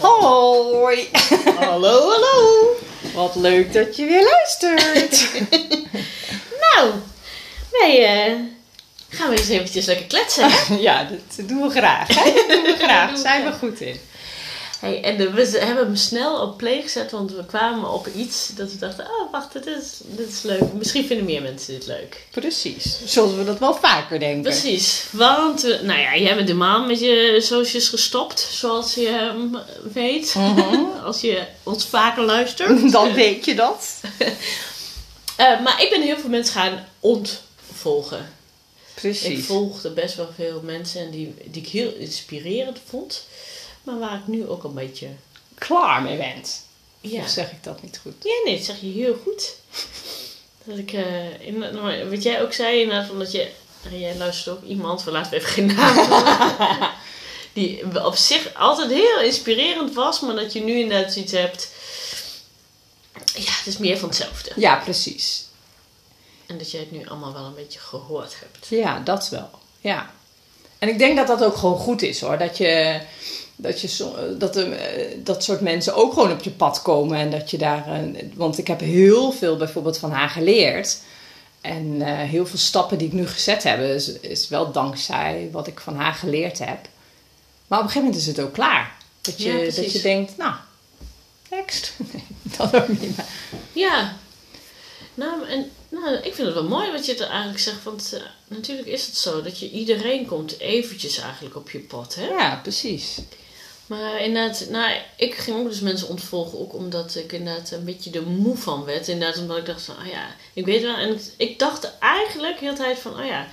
Hoi! Hallo, hallo. Wat leuk dat je weer luistert. Nou, wij eh, gaan weer eens eventjes lekker kletsen. Hè? ja, dat doen we graag. Hè? Dat doen we graag. Daar zijn we goed in. Hey, en de- we hebben hem snel op play gezet, want we kwamen op iets dat we dachten, oh wacht, dit is, dit is leuk. Misschien vinden meer mensen dit leuk. Precies. Zoals we dat wel vaker denken. Precies, want, we- nou ja, jij bent de man met je socials gestopt, zoals je ehm, weet. Mhm. Als je ons vaker luistert. Dan weet je dat. Eh, maar ik ben heel veel mensen gaan ontvolgen. Ik Precies. volgde best wel veel mensen en die, die ik heel inspirerend vond. Maar waar ik nu ook een beetje... Klaar mee bent. Ja, Of zeg ik dat niet goed? ja nee, dat zeg je heel goed. Dat ik, eh, in, nou, wat jij ook zei, inderdaad, omdat je... Jij luistert ook iemand, we laten we even geen naam Die op zich altijd heel inspirerend was, maar dat je nu inderdaad zoiets hebt... Ja, het is meer van hetzelfde. Ja, precies. En dat jij het nu allemaal wel een beetje gehoord hebt. Ja, dat wel. Ja. En ik denk dat dat ook gewoon goed is hoor. Dat je. Dat, je zo- dat, er, eh, dat soort mensen ook gewoon op je pad komen. En dat je daar. eh, Want ik heb heel veel bijvoorbeeld van haar geleerd. En eh, heel veel stappen die ik nu gezet heb, is, is wel dankzij wat ik van haar geleerd heb. Maar op een gegeven moment is het ook klaar. Dat je, Ja, dat je denkt, nou, next. Nee, dat ook niet. Maar, Ja. Nou, en, nou, ik vind het wel mooi wat je er eigenlijk zegt. Want eh, natuurlijk is het zo dat je iedereen komt eventjes eigenlijk op je pad. Hè? ja, precies. Maar inderdaad, nou, ik ging ook dus mensen ontvolgen. Ook omdat ik inderdaad een beetje er moe van werd. Inderdaad, omdat ik dacht van, oh ja, ik weet wel. En ik, ik dacht eigenlijk heel de tijd van, oh ja.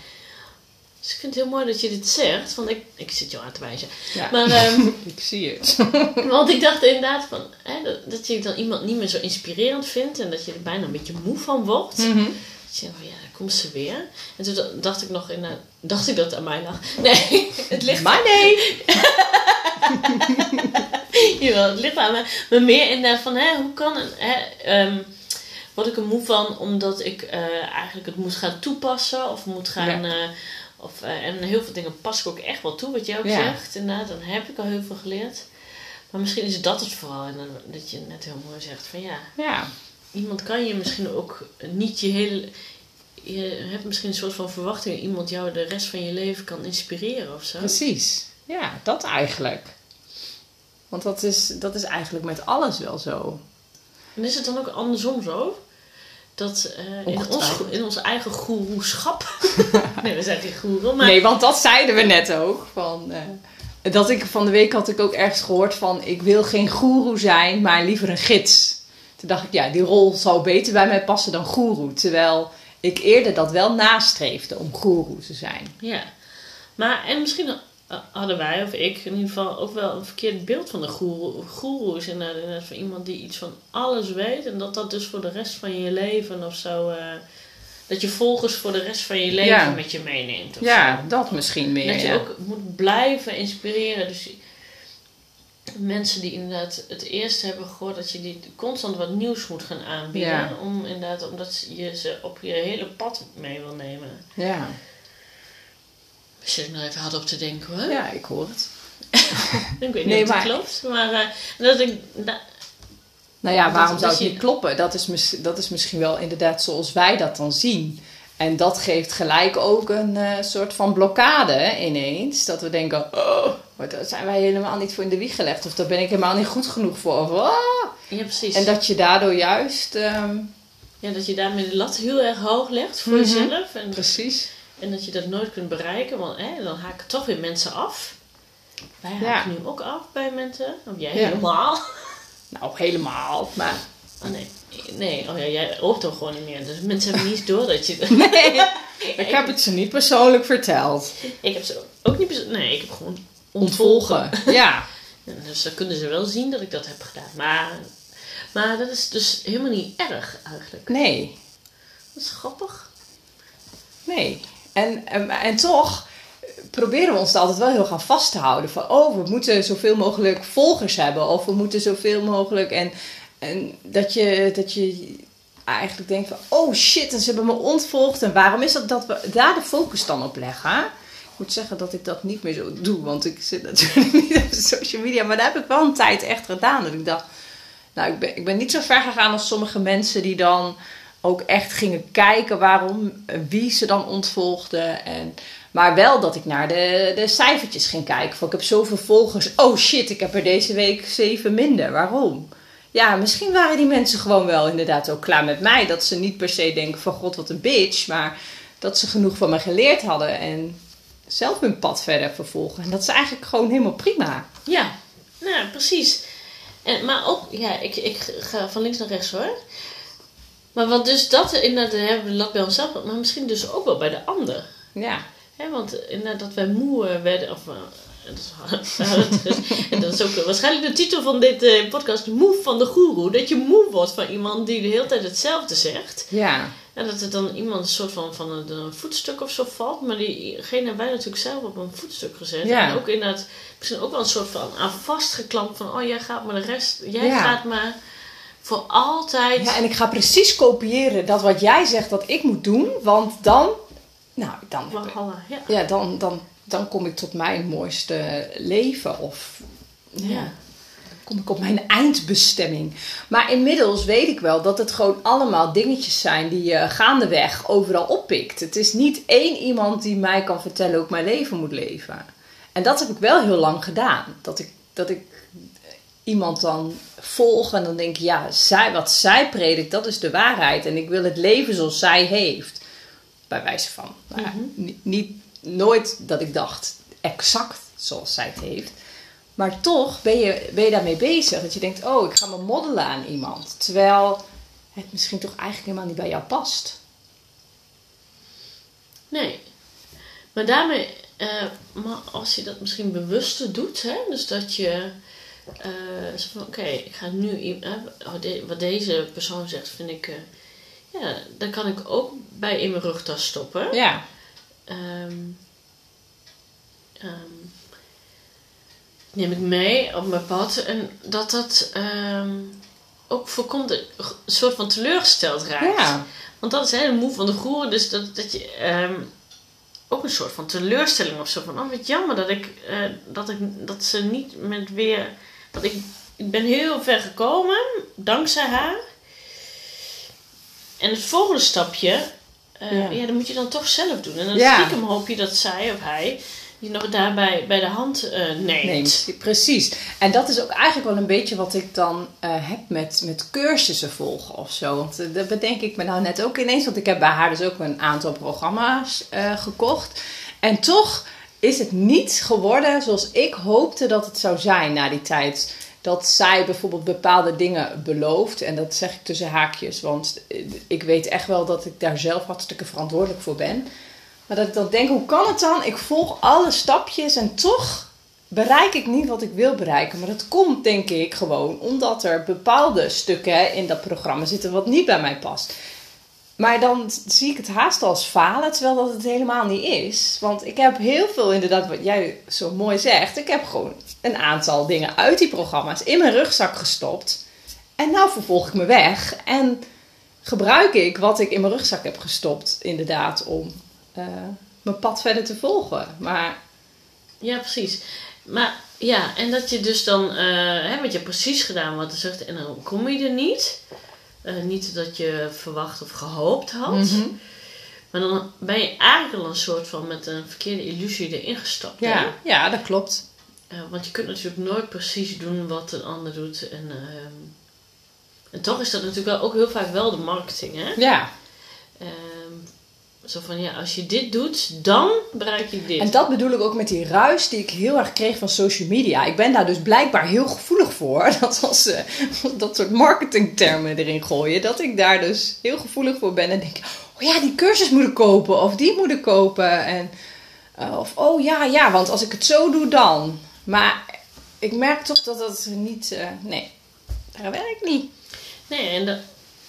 Dus ik vind het heel mooi dat je dit zegt. Want ik, ik zit jou aan te wijzen. Ja. Maar ehm, ik zie het. Want ik dacht inderdaad van, hè, dat, dat je dan iemand niet meer zo inspirerend vindt en dat je er bijna een beetje moe van wordt. Denkt van, ja, daar komt ze weer. En toen da- dacht ik nog, in, dacht ik dat het aan mij lag. Nee, het ligt, Maar nee. jawel, het ligt aan mij. Maar meer inderdaad van, hè, hoe kan het, hè, ehm, word ik er moe van omdat ik eh, eigenlijk het moet gaan toepassen of moet gaan... Ja. eh, of, eh, en heel veel dingen pas ik ook echt wel toe, wat jij ook Ja. zegt. Inderdaad, dan heb ik al heel veel geleerd. Maar misschien is dat het vooral. En dan, dat je net heel mooi zegt van ja, Ja, iemand kan je misschien ook niet je hele. Je hebt misschien een soort van verwachting dat iemand jou de rest van je leven kan inspireren of zo. Precies. Ja, dat eigenlijk. Want dat is, dat is eigenlijk met alles wel zo. En is het dan ook andersom zo? Dat eh, in, ons, in ons eigen goeroeschap. nee, we zijn geen goeroe, maar. Nee, want dat zeiden we net ook. Van, eh, dat ik, van de week had ik ook ergens gehoord van... ik wil geen goeroe zijn, maar liever een gids. Toen dacht ik, ja, die rol zou beter bij mij passen dan goeroe. Terwijl ik eerder dat wel nastreefde om goeroe te zijn. Ja. Maar, en misschien hadden wij, of ik in ieder geval, ook wel een verkeerd beeld van de goeroe. Goeroe is inderdaad, inderdaad van iemand die iets van alles weet. En dat dat dus voor de rest van je leven of zo... eh, dat je volgers voor de rest van je leven Ja. met je meeneemt. Of Ja, zo. dat misschien meer. Dat je ja. ook moet blijven inspireren. Dus mensen die inderdaad het eerst hebben gehoord dat je die constant wat nieuws moet gaan aanbieden. Ja. Om inderdaad, omdat je ze op je hele pad mee wil nemen. Ja. Ik zit nou even hard op te denken hoor. ja, ik hoor het. Ik weet niet Nee, of het maar- klopt. Maar eh, dat ik... Nou ja, Dat- waarom zou het niet kloppen? Dat is, mis- dat is misschien wel inderdaad zoals wij dat dan zien. En dat geeft gelijk ook een eh, soort van blokkade ineens. Dat we denken, oh, daar zijn wij helemaal niet voor in de wieg gelegd. Of daar ben ik helemaal niet goed genoeg voor. Of, ah. ja, precies. En dat je daardoor juist... ehm, ja, dat je daarmee de lat heel erg hoog legt voor Mhm. jezelf. En, precies. En dat je dat nooit kunt bereiken. Want hè, dan haken toch weer mensen af. Wij Ja. haken nu ook af bij mensen. Of jij Ja. helemaal. Nou, helemaal. Maar Oh nee. Nee, oh ja, jij hoort toch gewoon niet meer. Dus mensen hebben niet door dat je... nee, ik heb het ze niet persoonlijk verteld. Ik heb ze ook niet... bez- Nee, ik heb gewoon ontvolgen. Ja, Dus dan kunnen ze wel zien dat ik dat heb gedaan. Maar, maar dat is dus helemaal niet erg eigenlijk. Nee. Dat is grappig. Nee. En, en, toch proberen we ons altijd wel heel gaan vast te houden. Van, oh, we moeten zoveel mogelijk volgers hebben. Of we moeten zoveel mogelijk... En, en dat, je, dat je eigenlijk denkt van... Oh shit, en ze hebben me ontvolgd. En waarom is dat dat we daar de focus dan op leggen? moet zeggen dat ik dat niet meer zo doe. Want ik zit natuurlijk niet op social media. Maar daar heb ik wel een tijd echt gedaan. Dat ik dacht, nou, ik ben, ik ben niet zo ver gegaan als sommige mensen die dan ook echt gingen kijken waarom, wie ze dan ontvolgden. En, maar wel dat ik naar de, de cijfertjes ging kijken. Van, ik heb zoveel volgers. Oh shit, ik heb er deze week zeven minder. Waarom? Ja, misschien waren die mensen gewoon wel inderdaad ook klaar met mij. Dat ze niet per se denken van god wat een bitch. Maar dat ze genoeg van me geleerd hadden. En zelf hun pad verder vervolgen. En dat is eigenlijk gewoon helemaal prima. Ja, nou precies. En, maar ook, ja, ik, ik ga van links naar rechts hoor. Maar want dus dat, inderdaad, dan hebben we de lat bij onszelf, maar misschien dus ook wel bij de ander. Ja. Hè, want inderdaad, dat wij moe eh, werden, of... eh, dat is, dus, en dat is ook waarschijnlijk de titel van dit eh, podcast, Moe van de Goeroe. Dat je moe wordt van iemand die de hele tijd hetzelfde zegt. Ja. En dat er dan iemand een soort van, van een, een voetstuk of zo valt. Maar diegene hebben wij natuurlijk zelf op een voetstuk gezet. Ja. En ook inderdaad, misschien ook wel een soort van aan vastgeklampt van... Oh, jij gaat maar de rest... Jij Ja. gaat maar voor altijd... ja, en ik ga precies kopiëren dat wat jij zegt dat ik moet doen. Want dan, nou, dan, Walhalla, ja. ja, dan, dan, dan kom ik tot mijn mooiste leven. Of ja. Ja. dan kom ik op mijn eindbestemming. Maar inmiddels weet ik wel dat het gewoon allemaal dingetjes zijn die je gaandeweg overal oppikt. Het is niet één iemand die mij kan vertellen hoe ik mijn leven moet leven. En dat heb ik wel heel lang gedaan. Dat ik, dat ik iemand dan volg en dan denk ik, ja, zij, wat zij predikt, dat is de waarheid. En ik wil het leven zoals zij heeft. Bij wijze van. Nou ni- niet, nooit dat ik dacht, exact zoals zij het heeft. Maar toch ben je, ben je daarmee bezig. Dat je denkt, oh, ik ga me moddelen aan iemand. Terwijl het misschien toch eigenlijk helemaal niet bij jou past. Nee. Maar daarmee, eh, maar als je dat misschien bewuster doet, hè, dus dat je eh, zo van, oké, ik ga nu, wat deze persoon zegt, vind ik, eh, ja, dan kan ik ook bij in mijn rugtas stoppen. Ja, Ehm, ehm, neem ik mee op mijn pad en dat dat ehm, ook voorkomt dat een soort van teleurgesteld raakt. ja. Want dat is hè, de moe van de groer. Dus dat, dat je ook een soort van teleurstelling of zo. Van, oh wat jammer dat ik, eh, dat ik, dat ze niet met weer, dat ik, ik ben heel ver gekomen, dankzij haar. En het volgende stapje, eh, Ja. ja. dat moet je dan toch zelf doen. En dan Ja. stiekem hoop je dat zij of hij je nog daarbij bij de hand eh, neemt. neemt. Precies. En dat is ook eigenlijk wel een beetje wat ik dan eh, heb met, met cursussen volgen of zo. Want dat bedenk ik me nou net ook ineens. Want ik heb bij haar dus ook een aantal programma's gekocht. En toch is het niet geworden zoals ik hoopte dat het zou zijn na die tijd. Dat zij bijvoorbeeld bepaalde dingen belooft. En dat zeg ik tussen haakjes. Want eh, ik weet echt wel dat ik daar zelf hartstikke verantwoordelijk voor ben. Maar dat ik dan denk, hoe kan het dan? Ik volg alle stapjes en toch bereik ik niet wat ik wil bereiken. Maar dat komt denk ik gewoon omdat er bepaalde stukken in dat programma zitten wat niet bij mij past. Maar dan zie ik het haast als falen, terwijl dat het helemaal niet is. Want ik heb heel veel, inderdaad, wat jij zo mooi zegt. Ik heb gewoon een aantal dingen uit die programma's in mijn rugzak gestopt. En nou vervolg ik me weg. En gebruik ik wat ik in mijn rugzak heb gestopt, inderdaad, om eh, mijn pad verder te volgen. Maar Ja, precies. Maar ja, en dat je dus dan, eh hè, je hebt precies gedaan wat er zegt en dan kom je er niet. Eh, niet dat je verwacht of gehoopt had. Mhm. Maar dan ben je eigenlijk al een soort van met een verkeerde illusie erin gestapt. hè? ja, ja, dat klopt. Eh, want je kunt natuurlijk nooit precies doen wat een ander doet. En, ehm, en toch is dat natuurlijk wel, ook heel vaak wel de marketing. Hè? Ja, Ehm, zo van ja, als je dit doet, dan bereik je dit. en dat bedoel ik ook met die ruis die ik heel erg kreeg van social media. Ik ben daar dus blijkbaar heel gevoelig voor. Dat als ze dat soort marketingtermen erin gooien, dat ik daar dus heel gevoelig voor ben. En denk, oh ja, die cursus moet ik kopen of die moet ik kopen. En, eh, of oh ja, ja, want als ik het zo doe dan. Maar ik merk toch dat dat niet, eh, nee, dat werkt niet. Nee, en dat,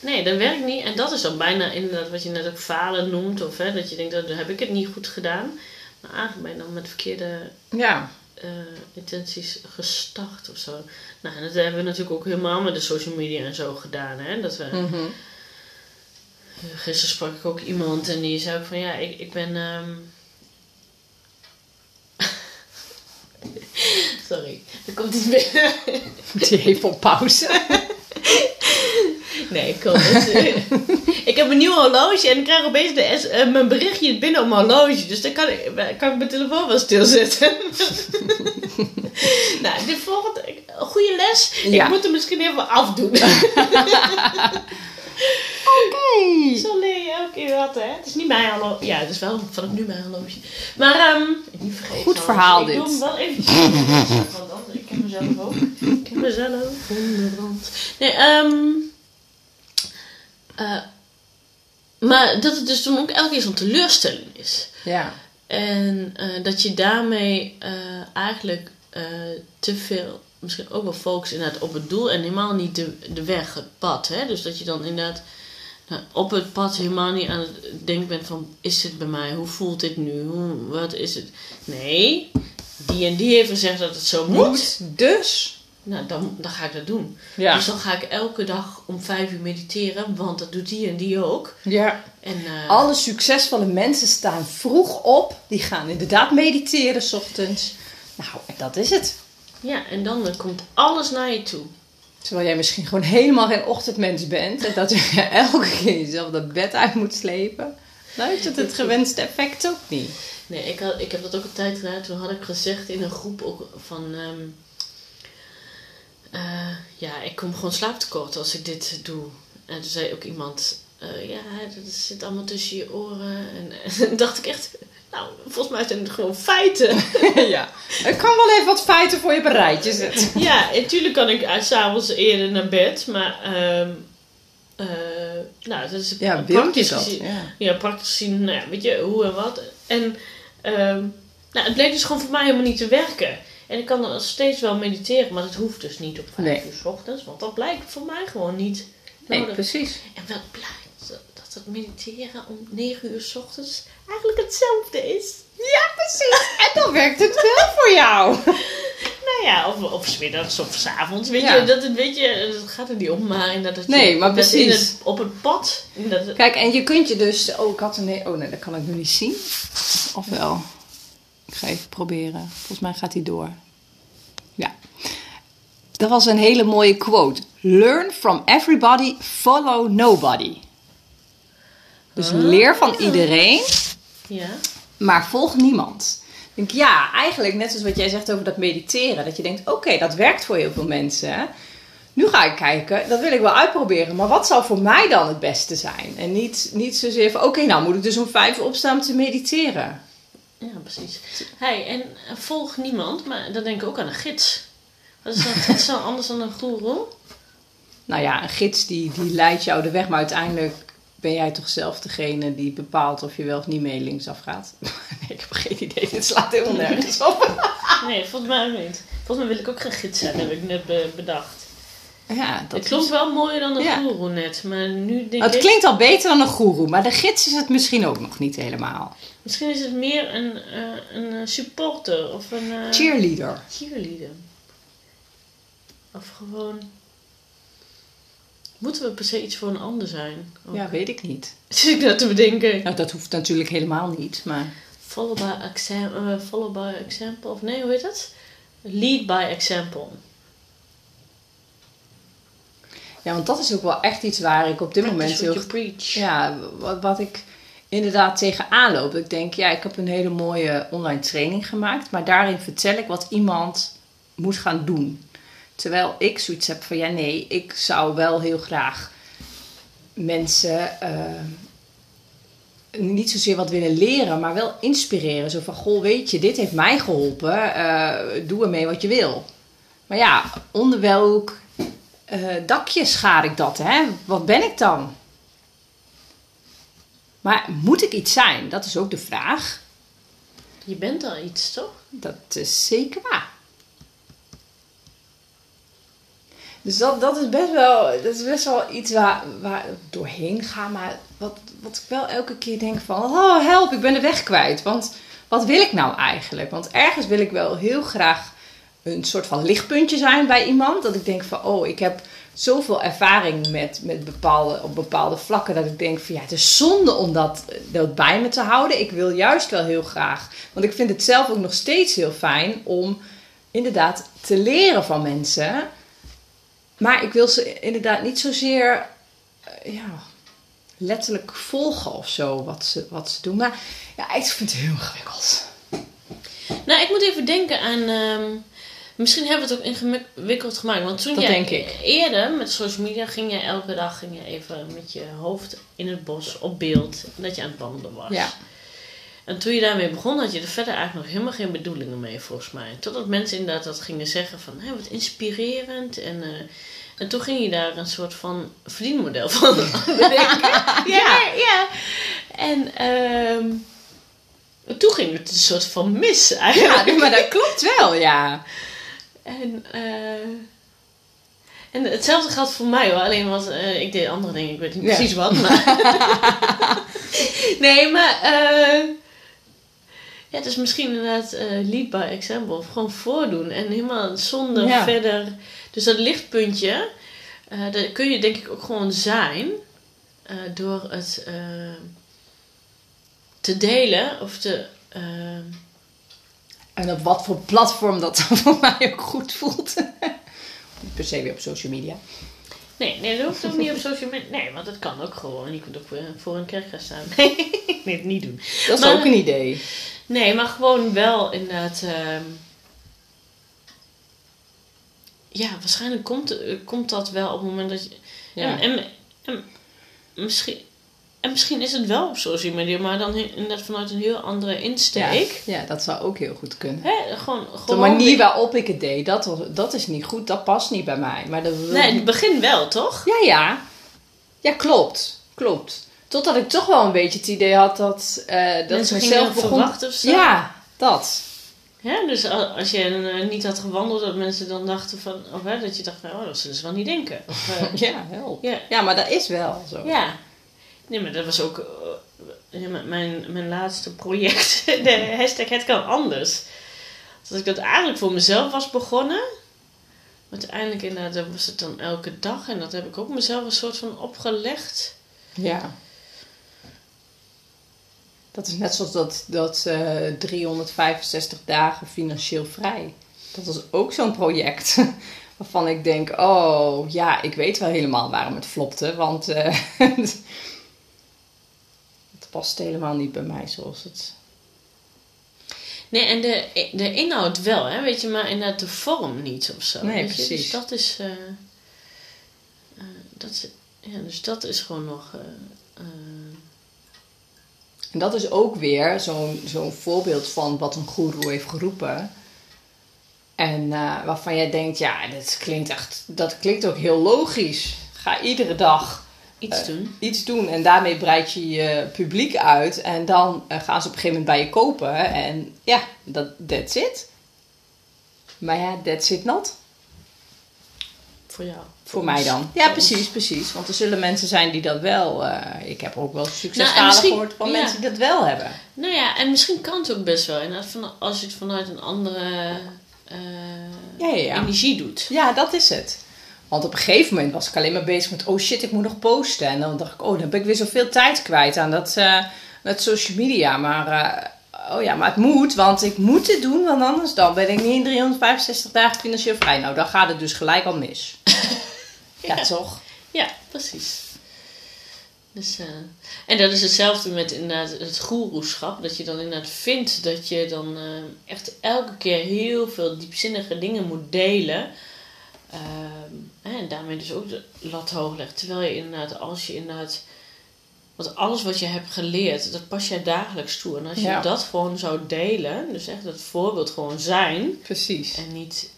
nee, dat werkt niet. En dat is dan bijna inderdaad wat je net ook falen noemt. Of hè, dat je denkt, dat heb ik het niet goed gedaan. Maar eigenlijk ben je dan met verkeerde Ja, eh, intenties gestart of zo. Nou, en dat hebben we natuurlijk ook helemaal met de social media en zo gedaan. Hè? Dat we, mhm. Gisteren sprak ik ook iemand en die zei ook van ja, ik, ik ben. ehm, Sorry, er komt iets binnen. Die heeft op pauze. Nee, kom. eh, ik heb een nieuw horloge en ik krijg opeens de S- eh, mijn berichtje binnen op mijn horloge. Dus dan kan ik, kan ik mijn telefoon wel stilzetten. nou, de volgende... Goede les. Ja. Ik moet hem misschien even afdoen. Oké. Zo leer je elke keer wat, hè? Het is niet mijn horloge. Ja, het is wel vanaf nu mijn horloge. Maar, ehm niet vergeten. Goed verhaal, ik dit. doe hem wel anders, ik ken mezelf ook. Ik ken mezelf onderhand. Nee, ehm eh, maar dat het dus dan ook elke keer zo'n teleurstelling is. Ja. En eh, dat je daarmee eh, eigenlijk te veel, misschien ook wel focust inderdaad op het doel en helemaal niet de, de weg, het pad. Hè? Dus dat je dan inderdaad nou, op het pad helemaal niet aan het denken bent van, is dit bij mij? Hoe voelt dit nu? Hoe, wat is het? Nee, die en die heeft gezegd dat het zo moet. Moet. Dus. Nou, dan, dan ga ik dat doen. Ja. Dus dan ga ik elke dag om vijf uur mediteren, want dat doet die en die ook. Ja. En, eh, Alle succesvolle mensen staan vroeg op. Die gaan inderdaad mediteren 's ochtends. Nou, en dat is het. Ja, en dan komt alles naar je toe. Terwijl jij misschien gewoon helemaal geen ochtendmens bent. En dat je elke keer jezelf dat bed uit moet slepen. Dan heeft het het gewenste effect ook niet. Nee, ik, had, ik heb dat ook een tijd gedaan. Toen had ik gezegd in een groep ook van... ehm, eh, ja, ik kom gewoon slaaptekort als ik dit doe. En toen zei ook iemand... eh, ja, dat zit allemaal tussen je oren. En, dacht ik echt... Nou, volgens mij zijn het gewoon feiten. ja. Ik kan wel even wat feiten voor je op een rijtje zetten. ja, natuurlijk kan ik uh, s'avonds eerder naar bed. Maar... ehm eh, nou, dat is Ja, praktisch dat? gezien- Ja. ja, praktisch gezien, nou ja, weet je, hoe en wat. En ehm, nou, het bleek dus gewoon voor mij helemaal niet te werken. En ik kan nog steeds wel mediteren, maar dat hoeft dus niet op vijf Nee. uur 's ochtends. Want dat blijkt voor mij gewoon niet Nee, nodig. precies. En wel blijkt dat- het mediteren om 9 uur 's ochtends eigenlijk hetzelfde is. Ja, precies. En dan werkt het wel voor jou. Nou ja, of, of 's middags of 's avonds. Weet Ja. je, dat, het, weet je, dat gaat er niet om, maar inderdaad dat je Nee, maar precies. het, op het pad. Kijk, en je kunt je dus... Oh, ik had een... Oh nee, dat kan ik nu niet zien. Of wel? Ik ga even proberen. Volgens mij gaat hij door. Ja. Dat was een hele mooie quote. Learn from everybody, follow nobody. Dus leer van iedereen, ja. maar volg niemand. Ik denk, ja, eigenlijk net zoals wat jij zegt over dat mediteren. Dat je denkt, oké, dat werkt voor heel veel mensen. Nu ga ik kijken, dat wil ik wel uitproberen. Maar wat zou voor mij dan het beste zijn? En niet, niet zozeer van, oké, nou moet ik dus om vijf opstaan om te mediteren. Ja, precies. Hey, en volg niemand, maar dan denk ik ook aan een gids. Wat is dat is zo anders dan een goeroe? Nou ja, een gids die, die leidt jou de weg. Maar uiteindelijk ben jij toch zelf degene die bepaalt of je wel of niet mee linksaf gaat. nee, ik heb geen idee. Dit slaat helemaal nergens op. Nee, volgens mij niet. Volgens mij wil ik ook geen gids zijn, heb ik net be- bedacht. Ja, dat het klonk is- wel mooier dan een Ja. goeroe net, maar nu denk Het ik... klinkt al beter dan een goeroe, maar de gids is het misschien ook nog niet helemaal. Misschien is het meer een, eh, een eh, supporter of een... eh, Cheerleader. cheerleader. Of gewoon... Moeten we per se iets voor een ander zijn? Ook. Ja, weet ik niet. Zit ik dat te bedenken? Nou, dat hoeft natuurlijk helemaal niet, maar... Follow by, exam follow by example. Of nee, hoe heet dat? Lead by example. Ja, want dat is ook wel echt iets waar ik op dit moment heel... Ja, wat, wat ik inderdaad tegenaan loop. Ik denk, ja, ik heb een hele mooie online training gemaakt. Maar daarin vertel ik wat iemand moet gaan doen. Terwijl ik zoiets heb van, ja nee, ik zou wel heel graag mensen... eh, niet zozeer wat willen leren, maar wel inspireren. Zo van, goh, weet je, dit heeft mij geholpen. eh, doe ermee wat je wil. Maar ja, onder welk eh, dakje schaar ik dat, hè? Wat ben ik dan? Maar moet ik iets zijn? Dat is ook de vraag. Je bent al iets, toch? Dat is zeker waar. Dus dat, dat, is best wel, dat is best wel iets waar, waar ik doorheen ga. Maar wat, wat ik wel elke keer denk van... Oh, help, ik ben de weg kwijt. Want wat wil ik nou eigenlijk? Want ergens wil ik wel heel graag een soort van lichtpuntje zijn bij iemand. Dat ik denk van, oh, ik heb zoveel ervaring met, met bepaalde, op bepaalde vlakken. Dat ik denk van, ja, het is zonde om dat, dat bij me te houden. Ik wil juist wel heel graag. Want ik vind het zelf ook nog steeds heel fijn om inderdaad te leren van mensen. Maar ik wil ze inderdaad niet zozeer eh, ja, letterlijk volgen of zo, wat ze, wat ze doen. Maar ja, ik vind het heel ingewikkeld. Nou, ik moet even denken aan. ehm, misschien hebben we het ook ingewikkeld gemaakt. Want toen Dat jij denk ik. eerder met social media ging je elke dag ging je even met je hoofd in het bos op beeld. Dat je aan het wandelen was. Ja, En toen je daarmee begon, had je er verder eigenlijk nog helemaal geen bedoelingen mee, volgens mij. Totdat mensen inderdaad dat gingen zeggen van, hé, wat inspirerend. En, eh, en toen ging je daar een soort van verdienmodel van bedenken. ja, ja. En ehm, toen ging het een soort van mis eigenlijk. ja maar dat klopt wel, ja. En, eh, en hetzelfde geldt voor mij hoor. Alleen was eh, ik deed andere dingen. Ik weet niet Ja. precies wat. Maar nee, maar eh, ja, het is misschien inderdaad lead by example. Of gewoon voordoen. En helemaal zonder Ja. verder. Dus dat lichtpuntje, dat kun je denk ik ook gewoon zijn. door het te delen of te. Eh, En op wat voor platform dat voor mij ook goed voelt. Niet per se weer op social media. Nee, nee, dat hoeft ook niet op social media. Nee, want dat kan ook gewoon. Je kunt ook voor een kerk gaan staan. Nee, nee, het niet doen. Dat is Maar- ook een idee. Nee, maar gewoon wel inderdaad. ehm, ja, waarschijnlijk komt, eh, komt dat wel op het moment dat je. Ja. En, en, en misschien. En misschien is het wel op social media, maar dan inderdaad vanuit een heel andere insteek. ja, dat zou ook heel goed kunnen. Hè, gewoon, De gewoon manier waarop ik het deed, dat, dat is niet goed. Dat past niet bij mij. Maar dat, Nee, in het begin wel, toch? Ja, ja. Ja, klopt. Klopt. Totdat ik toch wel een beetje het idee had dat, eh dat ik gingen mezelf begon... of zo. Ja, dat. Ja, dus als je eh, niet had gewandeld, dat mensen dan dachten van, of hè, dat je dacht van, oh, dat zullen ze wel niet denken. Of, eh, Ja, help. Ja, maar dat is wel zo. ja. Nee, maar dat was ook eh, mijn- mijn, laatste project, de hashtag het kan anders. Dat ik dat eigenlijk voor mezelf was begonnen. Uiteindelijk inderdaad was het dan elke dag. En dat heb ik ook mezelf een soort van opgelegd. Ja. Dat is net zoals dat, dat eh 365 dagen financieel vrij. Dat is ook zo'n project. Waarvan ik denk, oh ja, ik weet wel helemaal waarom het flopte. Want eh, past helemaal niet bij mij zoals het... Nee, en de, de inhoud wel, hè, weet je, maar inderdaad de vorm niet of zo. Nee, je? precies. Dus dat is, eh, eh, dat is, ja, dus dat is gewoon nog, eh, En dat is ook weer zo'n zo'n voorbeeld van wat een goeroe heeft geroepen. En waarvan jij denkt, ja, dat klinkt echt, dat klinkt ook heel logisch. Ga iedere dag iets Eh, doen. iets doen en daarmee breid je je publiek uit. En dan eh, gaan ze op een gegeven moment bij je kopen. En ja, dat that's it. Maar ja, that's it not. Voor jou. Voor mij dan. Ja, precies, precies. Want er zullen mensen zijn die dat wel... eh, ik heb ook wel Nou, en succesverhalen misschien- gehoord van ja. mensen die dat wel hebben. Nou ja, en misschien kan het ook best wel. Van, als je het vanuit een andere Ja, ja, ja. energie doet. Ja, dat is het. Want op een gegeven moment was ik alleen maar bezig met... Oh shit, ik moet nog posten. En dan dacht ik... Oh, dan ben ik weer zoveel tijd kwijt aan dat... eh, social media. Maar... eh, oh ja, maar het moet. Want ik moet het doen. Want anders dan ben ik niet in 365 dagen financieel vrij. Nou, dan gaat het dus gelijk al mis. ja, Ja. toch? Ja, precies. Dus, eh, en dat is hetzelfde met inderdaad het goeroeschap. Dat je dan inderdaad vindt dat je dan echt elke keer heel veel diepzinnige dingen moet delen. Ehm, en daarmee dus ook de lat hoog legt. Terwijl je inderdaad, als je inderdaad... Want alles wat je hebt geleerd, dat pas jij dagelijks toe. En als je dat gewoon zou delen, dus echt het voorbeeld gewoon zijn... Precies. En niet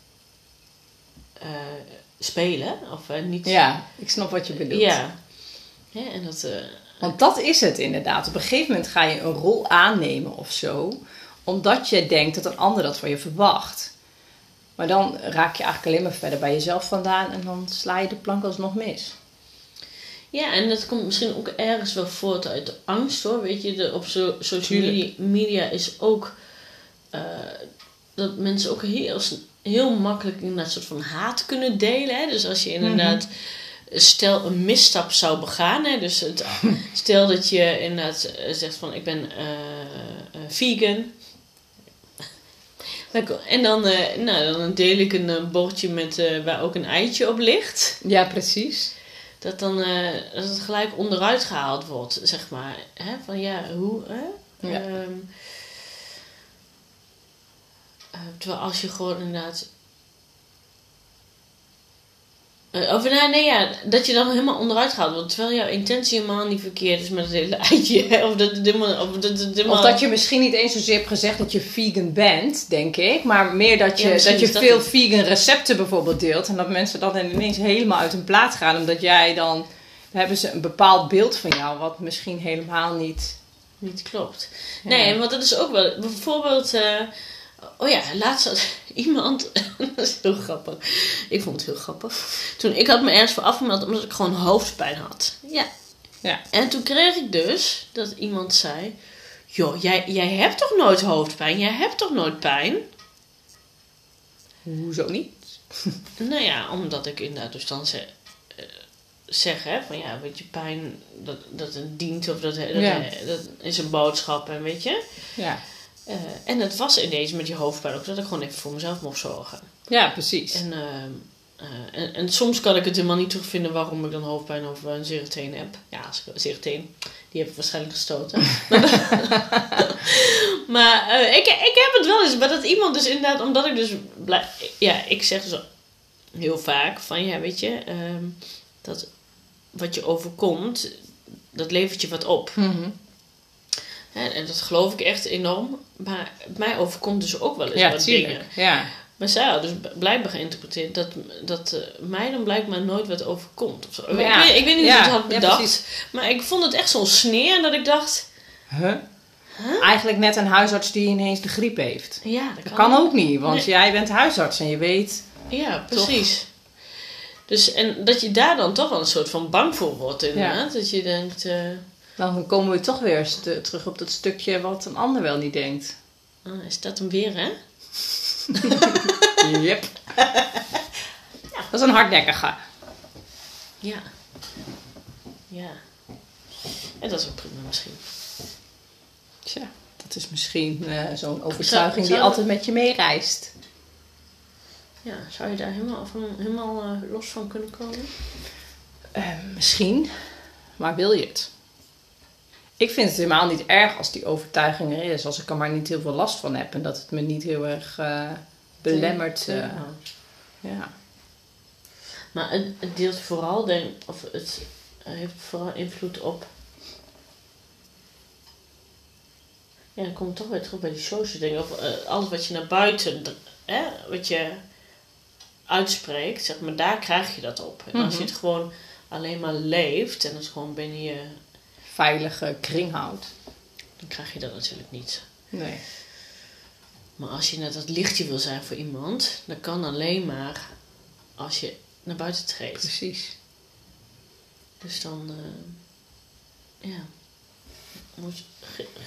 eh, spelen, of eh, niet... Ja, ik snap wat je bedoelt. Ja. Ja, en dat... eh, Want dat is het inderdaad. Op een gegeven moment ga je een rol aannemen of zo. Omdat je denkt dat een ander dat van je verwacht. Maar dan raak je eigenlijk alleen maar verder bij jezelf vandaan. En dan sla je de plank alsnog mis. Ja, en dat komt misschien ook ergens wel voort uit de angst hoor. Weet je, de, op so, social media, media is ook eh, dat mensen ook heel, heel makkelijk inderdaad een soort van haat kunnen delen. Hè? Dus als je inderdaad, stel een misstap zou begaan. Hè? Dus het, stel dat je inderdaad eh, zegt van ik ben eh, vegan. En dan, eh, nou, dan deel ik een eh, bordje met, eh, waar ook een eitje op ligt. Ja, precies. Dat dan dat het gelijk onderuit gehaald wordt, zeg maar. Hè? Van ja, hoe? Hè? Ja. Ehm, eh, terwijl als je gewoon inderdaad. Eh, of nee, nee, ja, dat je dan helemaal onderuit gaat. Want terwijl jouw intentie helemaal niet verkeerd is met het hele eitje. Of dat het helemaal. Of dat, het helemaal Of dat je misschien niet eens zozeer hebt gezegd dat je vegan bent, denk ik. Maar meer dat je, Ja, dat je dat veel het. vegan recepten bijvoorbeeld deelt. En dat mensen dan ineens helemaal uit hun plaat gaan. Omdat jij dan... Dan hebben ze een bepaald beeld van jou wat misschien helemaal niet... niet klopt. Ja. Nee, want dat is ook wel. Bijvoorbeeld. eh, oh ja, laatst had iemand. dat is heel grappig. Ik vond het heel grappig. Toen ik had me ergens voor afgemeld omdat ik gewoon hoofdpijn had. Ja. Ja. En toen kreeg ik dus dat iemand zei: Joh, jij, jij hebt toch nooit hoofdpijn? Jij hebt toch nooit pijn? Hoezo niet? Nou ja, omdat ik inderdaad dus dan zeg, eh, zeg hè, van ja, weet je, pijn, dat, dat het dient of dat, dat, Ja. dat is een boodschap en weet je. Ja, Eh, en het was ineens met die hoofdpijn ook dat ik gewoon even voor mezelf mocht zorgen. ja precies. En, ehm, eh, en, en soms kan ik het helemaal niet terugvinden waarom ik dan hoofdpijn of een zere teen heb. Ja, als ik- zere teen, die heb ik waarschijnlijk gestoten. maar eh, ik, ik heb het wel eens, maar dat iemand dus inderdaad, omdat ik dus ja, ik zeg dus heel vaak van ja, weet je, ehm, dat wat je overkomt, dat levert je wat op. Hè, en dat geloof ik echt enorm. Maar mij overkomt dus ook wel eens Ja, wat dingen. Ja. Maar zij had dus blijkbaar geïnterpreteerd dat, dat eh, mij dan blijkbaar nooit wat overkomt. Of zo. Ja. Ik, weet, ik weet niet hoe Ja, ze het had bedacht. maar ik vond het echt zo'n sneer dat ik dacht... Huh? Eigenlijk net een huisarts die ineens de griep heeft. Ja, dat Dat kan, kan ook niet, want Nee. jij bent huisarts en je weet... Ja, precies. Dus, en dat je daar dan toch wel een soort van bang voor wordt inderdaad. Dat je denkt... eh, Dan komen we toch weer terug op dat stukje wat een ander wel niet denkt. ah, is dat hem weer, hè? Yep. Dat is een hardnekkige. Ja. Ja. En dat is ook prima misschien. Tja, dat is misschien eh, zo'n overtuiging die altijd met je meereist. Ja, zou je daar helemaal, van, helemaal eh, los van kunnen komen? Eh, misschien, maar wil je het? Ik vind het helemaal niet erg als die overtuiging er is. Als ik er maar niet heel veel last van heb. En dat het me niet heel erg eh, belemmert. eh, Ja. ja. Maar het, het deelt vooral, denk of het eh, heeft vooral invloed op. Ja, dan kom ik toch weer terug bij die social dingen. Of eh, alles wat je naar buiten, hè, wat je uitspreekt, zeg maar, daar krijg je dat op. En als je Mhm. het gewoon alleen maar leeft en het gewoon binnen je, Veilige kring houdt. dan krijg je dat natuurlijk niet. Nee. Maar als je net dat lichtje wil zijn voor iemand, dat kan alleen maar als je naar buiten treedt. Precies. Dus dan, eh, ja. Moet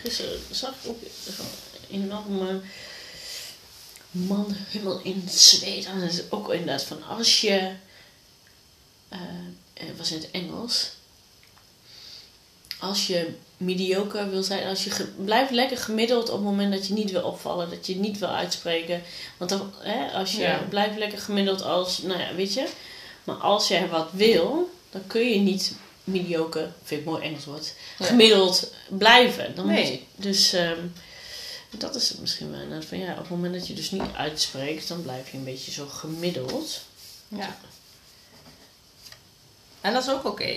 Gisteren zag ik ook enorme man helemaal in Zweden. En dat is ook inderdaad van als je, eh, het was in het Engels, als je mediocre wil zijn, als je blijft lekker gemiddeld op het moment dat je niet wil opvallen, dat je niet wil uitspreken. Want dan, hè, als je Ja. blijft lekker gemiddeld als, nou ja, weet je. Maar als jij wat wil, dan kun je niet mediocre, vind ik mooi Engels woord, Ja. gemiddeld blijven. Dan Nee. je, dus ehm, dat is het misschien wel. Van, ja, op het moment dat je dus niet uitspreekt, dan blijf je een beetje zo gemiddeld. Ja. En dat is ook oké.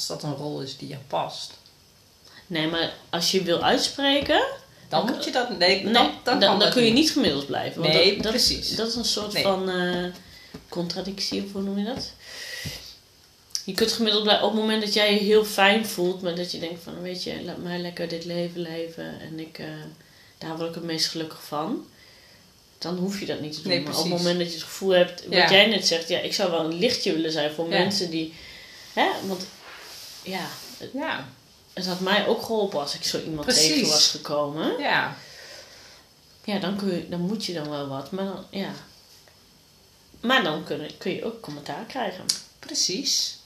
Als dat een rol is die je past. Nee, maar als je wil uitspreken, Dan moet je dat... Nee, dan, nee, dan, dan, dan, dat kun je niet. gemiddeld blijven. Want Nee, dat, precies. Dat is een soort Nee. van eh, contradictie, of hoe noem je dat? Je kunt gemiddeld blijven op het moment dat jij je heel fijn voelt, maar dat je denkt van, weet je, laat mij lekker dit leven leven en ik, eh, daar word ik het meest gelukkig van. Dan hoef je dat niet te doen. Nee, maar op het moment dat je het gevoel hebt, wat Ja. jij net zegt, ja, ik zou wel een lichtje willen zijn voor Ja. mensen die, hè, want ja, Ja. het had mij ook geholpen als ik zo iemand Precies. tegen was gekomen. Ja. Ja, dan, kun je, dan moet je dan wel wat. Maar dan, ja. Maar dan kun, kun je ook commentaar krijgen. Precies.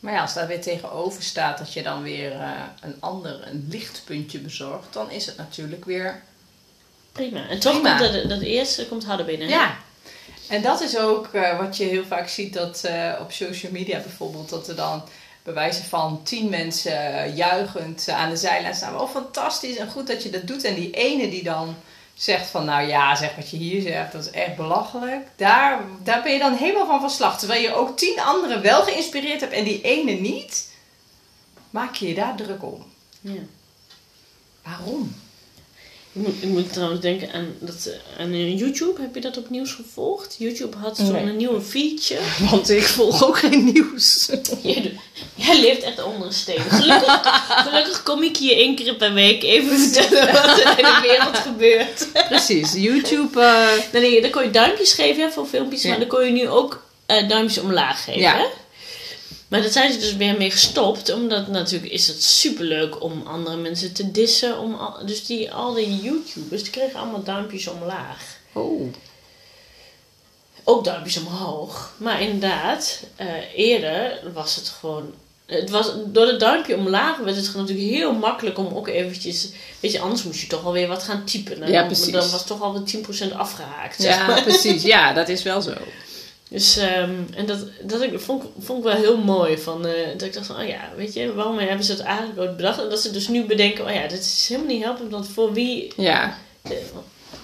Maar ja, als daar weer tegenover staat dat je dan weer eh, een ander, een lichtpuntje bezorgt, dan is het natuurlijk weer Prima. En toch Prima. komt dat, dat eerste komt harder binnen. Ja. En dat is ook eh, wat je heel vaak ziet dat eh, op social media bijvoorbeeld, dat er dan bij wijze van tien mensen eh, juichend aan de zijlijn staan. Oh, fantastisch en goed dat je dat doet. En die ene die dan zegt van, nou ja, zeg wat je hier zegt, dat is echt belachelijk. Daar, daar ben je dan helemaal van van slag. Terwijl je ook tien anderen wel geïnspireerd hebt en die ene niet, maak je je daar druk om. Ja. Waarom? Ik moet, ik moet trouwens denken aan, dat, eh, aan eh, YouTube. Heb je dat opnieuw gevolgd? YouTube had zo'n Nee. nieuwe feature. Want ik volg ook geen nieuws. Jij, leeft echt onder een steen. Gelukkig, gelukkig kom ik hier één keer per week even vertellen wat er in de wereld gebeurt. Precies, YouTube. eh, Dan, denk je, dan kon je duimpjes geven hè, voor filmpjes, Ja. maar dan kon je nu ook eh, duimpjes omlaag geven. Ja. Hè? Maar daar zijn ze dus weer mee gestopt, omdat natuurlijk is het superleuk om andere mensen te dissen. Om al, dus die, al die YouTubers, die kregen allemaal duimpjes omlaag. Oh. Ook duimpjes omhoog. Maar inderdaad, eh, eerder was het gewoon. Het was, door het duimpje omlaag werd het natuurlijk heel makkelijk om ook eventjes... Weet je, anders moest je toch alweer wat gaan typen. hè? Ja, Dan- precies. Dan was toch alweer 10% afgehaakt. zeg Ja, maar. precies. Ja, dat is wel zo. Dus, ehm, en dat, dat ik, vond, ik- vond ik wel heel mooi. Van, eh, dat ik dacht van, oh ja, weet je, waarom hebben ze het eigenlijk ooit bedacht? En dat ze dus nu bedenken, oh ja, dit is helemaal niet helpend, want voor wie Ja, eh,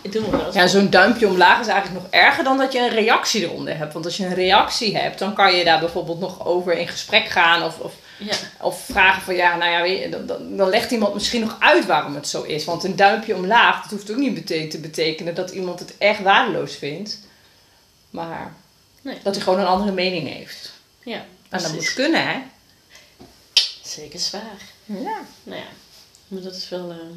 dat? ja zo'n duimpje omlaag is eigenlijk nog erger dan dat je een reactie eronder hebt. Want als je een reactie hebt, dan kan je daar bijvoorbeeld nog over in gesprek gaan. Of, of, Ja, of vragen van, ja, nou ja, je, dan, dan, dan legt iemand misschien nog uit waarom het zo is. Want een duimpje omlaag, dat hoeft ook niet bete- te betekenen dat iemand het echt waardeloos vindt. Maar Nee. dat hij gewoon een andere mening heeft. ja En dat moet kunnen, hè? Zeker zwaar. Ja. Nou ja, maar dat is wel... ehm,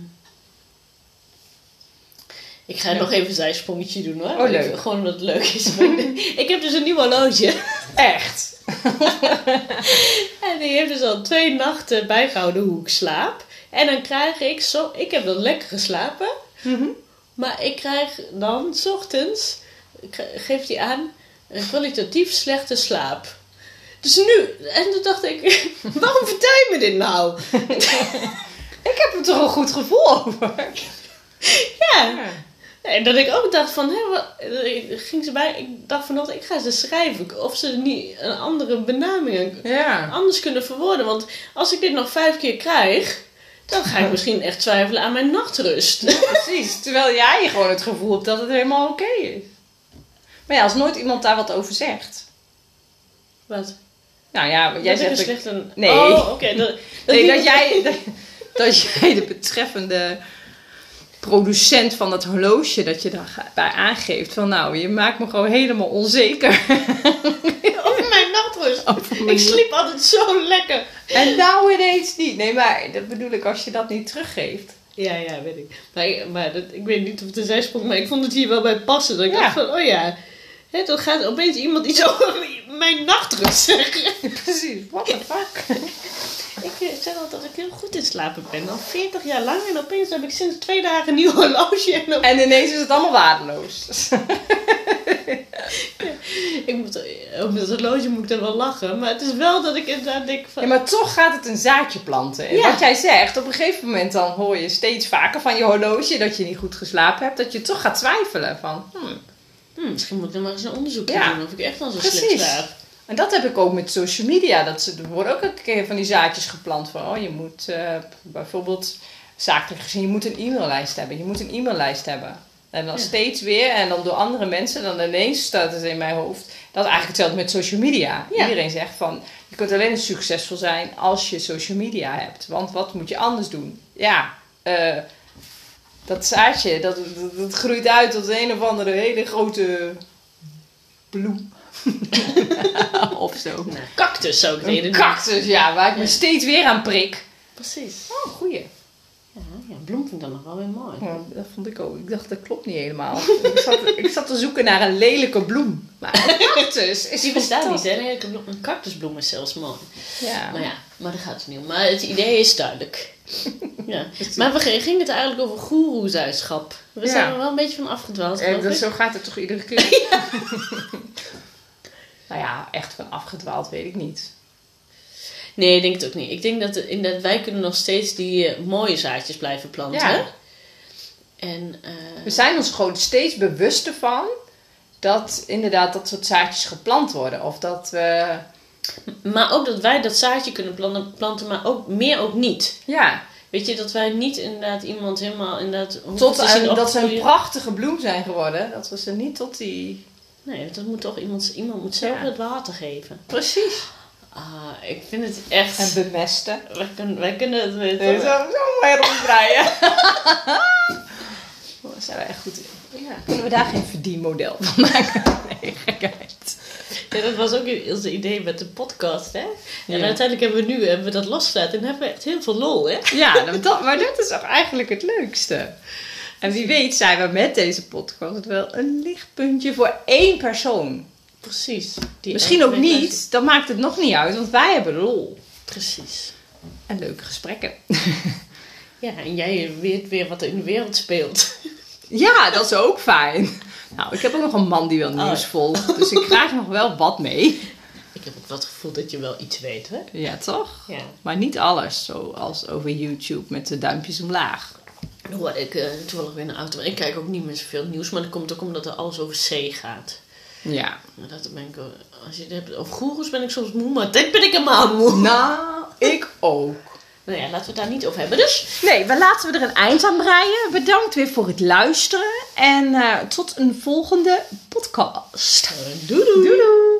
Ik ga nog even een zijsprongetje doen hoor. Oh, leuk. Gewoon omdat het leuk is. ik heb dus een nieuw horloge. Echt. En die heeft dus al twee nachten bijgehouden hoe ik slaap. En dan krijg ik zo... Ik heb dan lekker geslapen. Mhm. Maar ik krijg dan, s ochtends, geeft hij aan, een kwalitatief slechte slaap. Dus nu, en toen dacht ik, waarom vertel je me dit nou? Ik heb er toch een goed gevoel over. Ja. En dat ik ook dacht van, hè, ging ze bij, ik dacht vanochtend, ik ga ze schrijven. Of ze niet een andere benaming Ja. anders kunnen verwoorden. Want als ik dit nog vijf keer krijg, dan ga ik misschien echt twijfelen aan mijn nachtrust. Precies, terwijl jij gewoon het gevoel hebt dat het helemaal oké is. Maar ja, als nooit iemand daar wat over zegt. Wat? Nou ja, jij dat ik zegt... een slechte... Nee. Oh, oké. dat, nee, dat jij, dat, dat jij de betreffende producent van dat horloge, dat je daarbij aangeeft van nou, je maakt me gewoon helemaal onzeker. Over mijn nachtrust. Over mijn- Ik sliep altijd zo lekker. En nou ineens niet. Nee, maar dat bedoel ik als je dat niet teruggeeft. Ja, ja, weet ik. Maar, ik- maar dat, ik weet niet of het een zijsprong, maar ik vond het hier wel bij passen. Dat ik Ja. dacht van, oh ja, hè, dan gaat opeens iemand iets over mijn nachtrust zeggen. Precies, what the fuck. Ik eh, zeg altijd dat ik heel goed in slapen ben, al 40 jaar lang. En opeens heb ik sinds twee dagen een nieuw horloge. En En ineens is het allemaal waardeloos. ik moet, eh, op het horloge moet ik dan wel lachen. Maar het is wel dat ik inderdaad denk van... Ja, maar toch gaat het een zaadje planten. En Ja. wat jij zegt, op een gegeven moment dan hoor je steeds vaker van je horloge dat je niet goed geslapen hebt. Dat je toch gaat twijfelen van, hmm. Hm, misschien moet ik dan maar eens een onderzoek Ja. doen of ik echt al zo Precies. slecht slaap. En dat heb ik ook met social media. Dat ze, er worden ook een keer van die zaadjes geplant van, oh je moet eh, bijvoorbeeld zakelijk gezien, je moet een e-maillijst hebben. Je moet een e-maillijst hebben. En dan Ja. steeds weer, en dan door andere mensen, dan ineens staat het in mijn hoofd. Dat is eigenlijk hetzelfde met social media. Ja. Iedereen zegt van, je kunt alleen succesvol zijn als je social media hebt. Want wat moet je anders doen? Ja, eh, dat zaadje, dat, dat, dat groeit uit tot een of andere hele grote bloem. of zo. Nou, cactus zou ik het Een cactus, ja, waar ik me steeds weer aan prik. Precies. Oh, goeie. Ja, bloem vind ik dan nog wel weer mooi. Ja, dat vond ik ook. Ik dacht, dat klopt niet helemaal. ik, zat, ik zat te zoeken naar een lelijke bloem. Maar een cactus is Die bestaat niet, hè? Een hele bloem- Een cactusbloem is zelfs mooi. Ja. Maar ja, maar dat gaat het niet om. Maar het idee is duidelijk. ja. Maar we g- ging het eigenlijk over goeroezuischap. We Ja. zijn er wel een beetje van afgedwaald, En dat, ik. zo gaat het toch iedere keer? nou ja, echt van afgedwaald weet ik niet. Nee, ik denk het ook niet. Ik denk dat het, inderdaad, wij kunnen nog steeds die eh, mooie zaadjes blijven planten. Ja. En eh, We zijn ons gewoon steeds bewuster van dat inderdaad dat soort zaadjes geplant worden. Of dat we. Maar ook dat wij dat zaadje kunnen planten, planten maar ook meer ook niet. Ja, Weet je, dat wij niet inderdaad iemand helemaal inderdaad... tot te zien dat ze een prachtige bloem zijn geworden. Dat we ze niet tot die. Nee, dat moet toch iemand... Iemand moet zelf Ja. het water geven. Precies. Ah, ik vind het echt... En bemesten. Wij kunnen, wij kunnen het. Nee, zo, zo maar ronddraaien. Oh, Daar zijn we echt goed in. Ja. Kunnen we daar geen verdienmodel van maken? Nee, gekheid. Ja, dat was ook onze idee met de podcast, hè? En uiteindelijk hebben we nu hebben we dat losgelaten en hebben we echt heel veel lol, hè? Ja, nou, dat, maar dat is toch eigenlijk het leukste. En wie weet zijn we met deze podcast wel een lichtpuntje voor één persoon. Precies. Die Misschien ook niet, dan maakt het nog niet uit, want wij hebben lol. Precies. En leuke gesprekken. Ja, en jij weet weer wat er in de wereld speelt. Ja, dat is ook fijn. Nou, ik heb ook nog een man die wel nieuws Oh. volgt, dus ik krijg nog wel wat mee. Ik heb ook wel het gevoel dat je wel iets weet, hè? Ja, toch? Ja. Maar niet alles, zoals over YouTube met de duimpjes omlaag. Hoorde ik eh, toevallig weer in de auto. Ik kijk ook niet meer zoveel nieuws, maar dat komt ook omdat er alles over C gaat. Ja. Maar dat ben ik, als je het hebt over goeroes ben ik soms moe, maar dit ben ik helemaal moe. Nou, ik ook. Nou ja, laten we het daar niet over hebben. Dus Nee, we laten we er een eind aan breien. Bedankt weer voor het luisteren. En eh, tot een volgende podcast. doei doei. Doei doei!